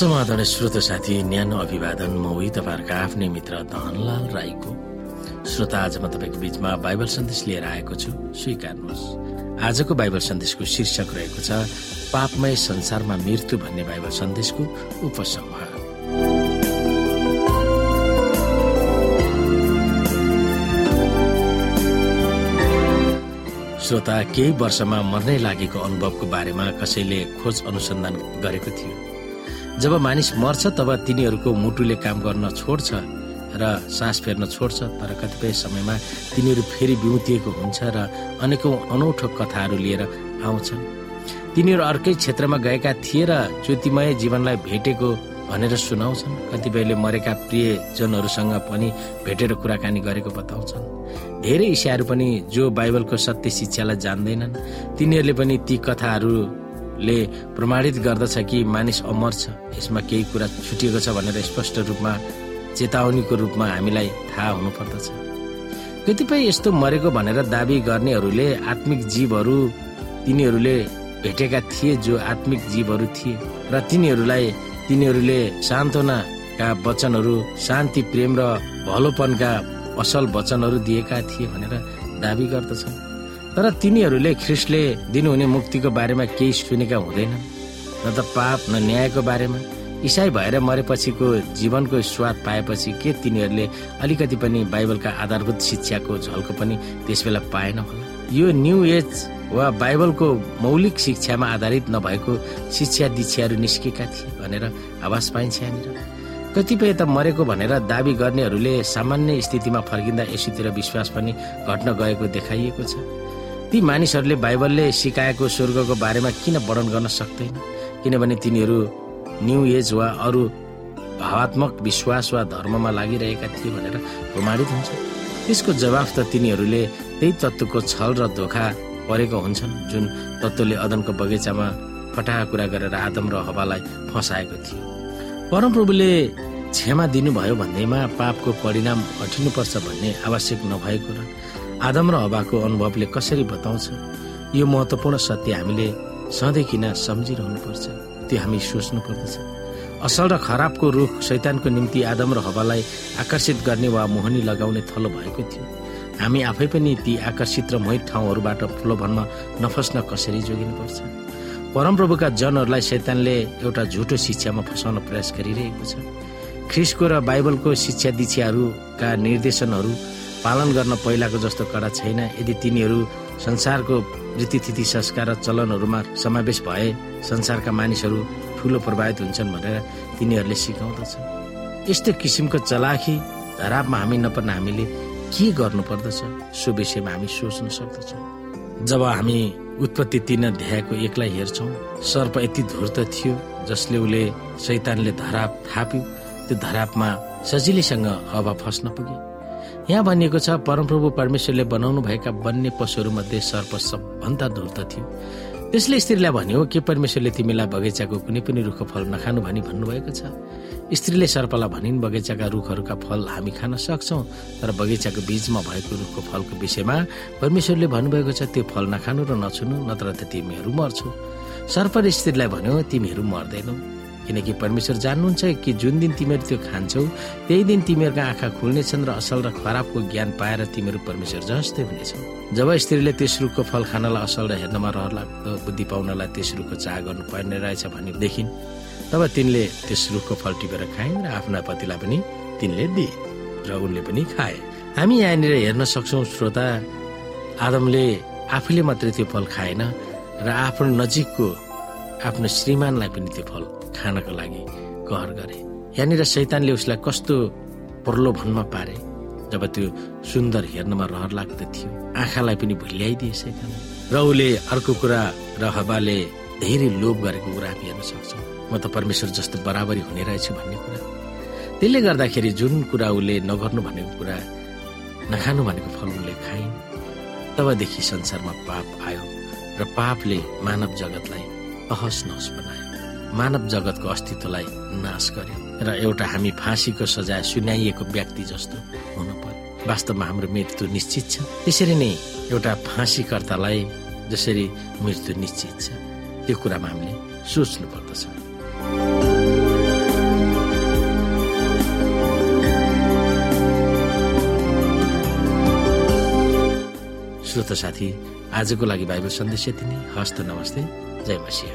समाधान श्रोत साथी न्यानो अभिवादन म उही तपाईँहरूका आफ्नै मित्र धनलाल राईको। श्रोता आज म तपाईँको बिचमा बाइबल सन्देश लिएर आएको छु। स्वीकार्नुहोस्। आजको बाइबल सन्देशको शीर्षक रहेको छ पापमय संसारमा मृत्यु भन्ने बाइबल सन्देशको उपसंहार। श्रोता केही वर्षमा मर्नै लागेको अनुभवको बारेमा कसैले खोज अनुसन्धान गरेको थियो? जब मानिस मर्छ तब तिनीहरूको मुटुले काम गर्न छोड्छ र सास फेर्न छोड्छ। तर कतिपय समयमा तिनीहरू फेरि बिउतिएको हुन्छ र अनेकौं अनौठो कथाहरू लिएर आउँछन्। तिनीहरू अर्कै क्षेत्रमा गएका थिए र ज्योतिमय जीवनलाई भेटेको भनेर सुनाउँछन्। कतिपयले मरेका प्रियजनहरूसँग पनि भेटेर कुराकानी गरेको बताउँछन्। धेरै इसाहरू पनि जो बाइबलको सत्य शिक्षालाई जान्दैनन् तिनीहरूले पनि ती कथाहरूले प्रमाणित गर्दछ कि मानिस अमर छ? यसमा केही कुरा छुटिएको छ भनेर स्पष्ट रूपमा चेतावनीको रूपमा हामीलाई थाहा हुनुपर्दछ। कतिपय यस्तो मरेको भनेर दावी गर्नेहरूले आत्मिक जीवहरू तिनीहरूले भेटेका थिए जो आत्मिक जीवहरू थिए र तिनीहरूलाई तिनीहरूले सान्त्वनाका वचनहरू शान्ति प्रेम र भलोपनका असल वचनहरू दिएका थिए भनेर दावी गर्दछन्। तर तिनीहरूले ख्रिस्टले दिनुहुने मुक्तिको बारेमा केही सुनेका हुँदैनन् न त पाप न न्यायको बारेमा। इसाई भएर मरेपछिको जीवनको स्वाद पाएपछि के तिनीहरूले अलिकति पनि बाइबलका आधारभूत शिक्षाको झल्को पनि त्यसबेला पाएन होला? यो न्यू एज वा बाइबलको मौलिक शिक्षामा आधारित नभएको शिक्षा दीक्षाहरू निस्केका थिए भनेर आवाज पाइन्छ यहाँनिर। कतिपय त मरेको भनेर दावी गर्नेहरूले सामान्य स्थितिमा फर्किँदा यसुतिर विश्वास पनि घट्न गएको देखाइएको छ। ती मानिसहरूले बाइबलले सिकाएको स्वर्गको बारेमा किन वर्णन गर्न सक्दैन? किनभने तिनीहरू न्यू एज वा अरू भावात्मक विश्वास वा धर्ममा लागिरहेका थिए भनेर प्रमाणित हुन्छ। त्यसको जवाफ त तिनीहरूले त्यही तत्त्वको छल र धोका परेको हुन्छन् जुन तत्त्वले अदनको बगैँचामा फटाहा कुरा गरेर आदम र हवालाई फसाएको थियो। परमप्रभुले क्षमा दिनुभयो भन्दैमा पापको परिणाम हटिनुपर्छ भन्ने आवश्यक नभएको र आदम र हवाको अनुभवले कसरी बताउँछ यो महत्वपूर्ण सत्य हामीले सधैँ किन सम्झिरहनुपर्छ त्यो हामी सोच्नु पर्दछ असल र खराबको रुख शैतानको निम्ति आदम र हवालाई आकर्षित गर्ने वा मोहनी लगाउने थलो भएको थियो। हामी आफै पनि ती आकर्षित र मोहित ठाउँहरूबाट प्रलोभनमा नफस्न कसरी जोगिनुपर्छ? परमप्रभुका जनहरूलाई शैतानले एउटा झुटो शिक्षामा फसाउन प्रयास गरिरहेको छ। ख्रिसको र बाइबलको शिक्षा दीक्षाहरूका निर्देशनहरू पालन गर्न पहिलाको जस्तो कडा छैन। यदि तिनीहरू संसारको रीतिथिति संस्कार र चलनहरूमा समावेश भए संसारका मानिसहरू ठुलो प्रभावित हुन्छन् भनेर तिनीहरूले सिकाउँदछ यस्तो किसिमको चलाखी धरापमा हामी नपर्न हामीले के गर्नु पर्दछ सो विषयमा हामी सोच्न सक्दछौँ। जब हामी उत्पत्ति तीन अध्यायको एकलाई हेर्छौँ सर्प यति धुर्त थियो जसले उसले शैतानले धराप थाप्यो त्यो धरापमा सजिलैसँग अब फस्न पुगे यहाँ भनिएको छ परमप्रभु परमेश्वरले बनाउनु भएका वन्य पशुहरू मध्ये सर्प सबभन्दा धुर्त थियो। त्यसले स्त्रीलाई भन्यो के परमेश्वरले तिमीलाई बगैँचाको कुनै पनि रुखको फल नखानु भनी भन्नुभएको छ? स्त्रीले सर्पलाई भनिन् बगैँचाका रुखहरूका फल हामी खान सक्छौँ तर बगैँचाको बीचमा भएको रुखको फलको विषयमा परमेश्वरले भन्नुभएको छ त्यो फल नखानु र नछुनु नत्र त तिमीहरू मर्छौ। सर्पले स्त्रीलाई भन्यो तिमीहरू मर्दैनौ। किनकि परमेश्वर जान्नुहुन्छ कि जुन दिन तिमीहरू त्यो खान्छौ त्यही दिन तिमीहरूका आँखा खुल्नेछन् र असल र खराबको ज्ञान पाएर तिमीहरू परमेश्वर जस्तै हुनेछौ। जब स्त्रीले त्यस रुखको फल खानलाई असल र हेर्नमा रहर लाग्दो बुद्धि पाउनलाई रुखको चाह गर्नु पर्ने रहेछ भने देखिन् तब तिनले त्यस रुखको फल टिपेर खाइन् र आफ्ना पतिलाई पनि तिनले दिए र उनले पनि खाए। हामी यहाँनिर हेर्न सक्छौ श्रोता आदमले आफूले मात्रै त्यो फल खाएन र आफ्नो नजिकको आफ्नो श्रीमानलाई पनि त्यो फल खानको लागि कहर गरे। यहाँनिर शैतानले उसलाई कस्तो प्रलोभनमा पारे जब त्यो सुन्दर हेर्नमा रहर लाग्दो थियो। आँखालाई पनि भुल्याइदिए शैतान। र उसले अर्को कुरा र हवाले धेरै लोभ गरेको कुरा हामी हेर्न सक्छौँ। म त परमेश्वर जस्तो बराबरी हुने रहेछु भन्ने कुरा। त्यसले गर्दाखेरि जुन कुरा उसले नगर्नु भनेको कुरा नखानु भनेको फल उसले खाइन्। तबदेखि संसारमा पाप आयो र पापले मानव जगतलाई अहस नहस बनायो। मानव जगतको अस्तित्वलाई नाश गर्यो र एउटा हामी फाँसीको सजाय सुनाइएको व्यक्ति जस्तो हुनु पर्यो। वास्तवमा हाम्रो मृत्यु निश्चित छ। त्यसरी नै एउटा फाँसीकर्तालाई जसरी मृत्यु निश्चित छ त्यो कुरामा हामीले सोच्नु पर्दछ श्रोत साथी आजको लागि बाइबल सन्देश यति नै। हस्त नमस्ते। 这么些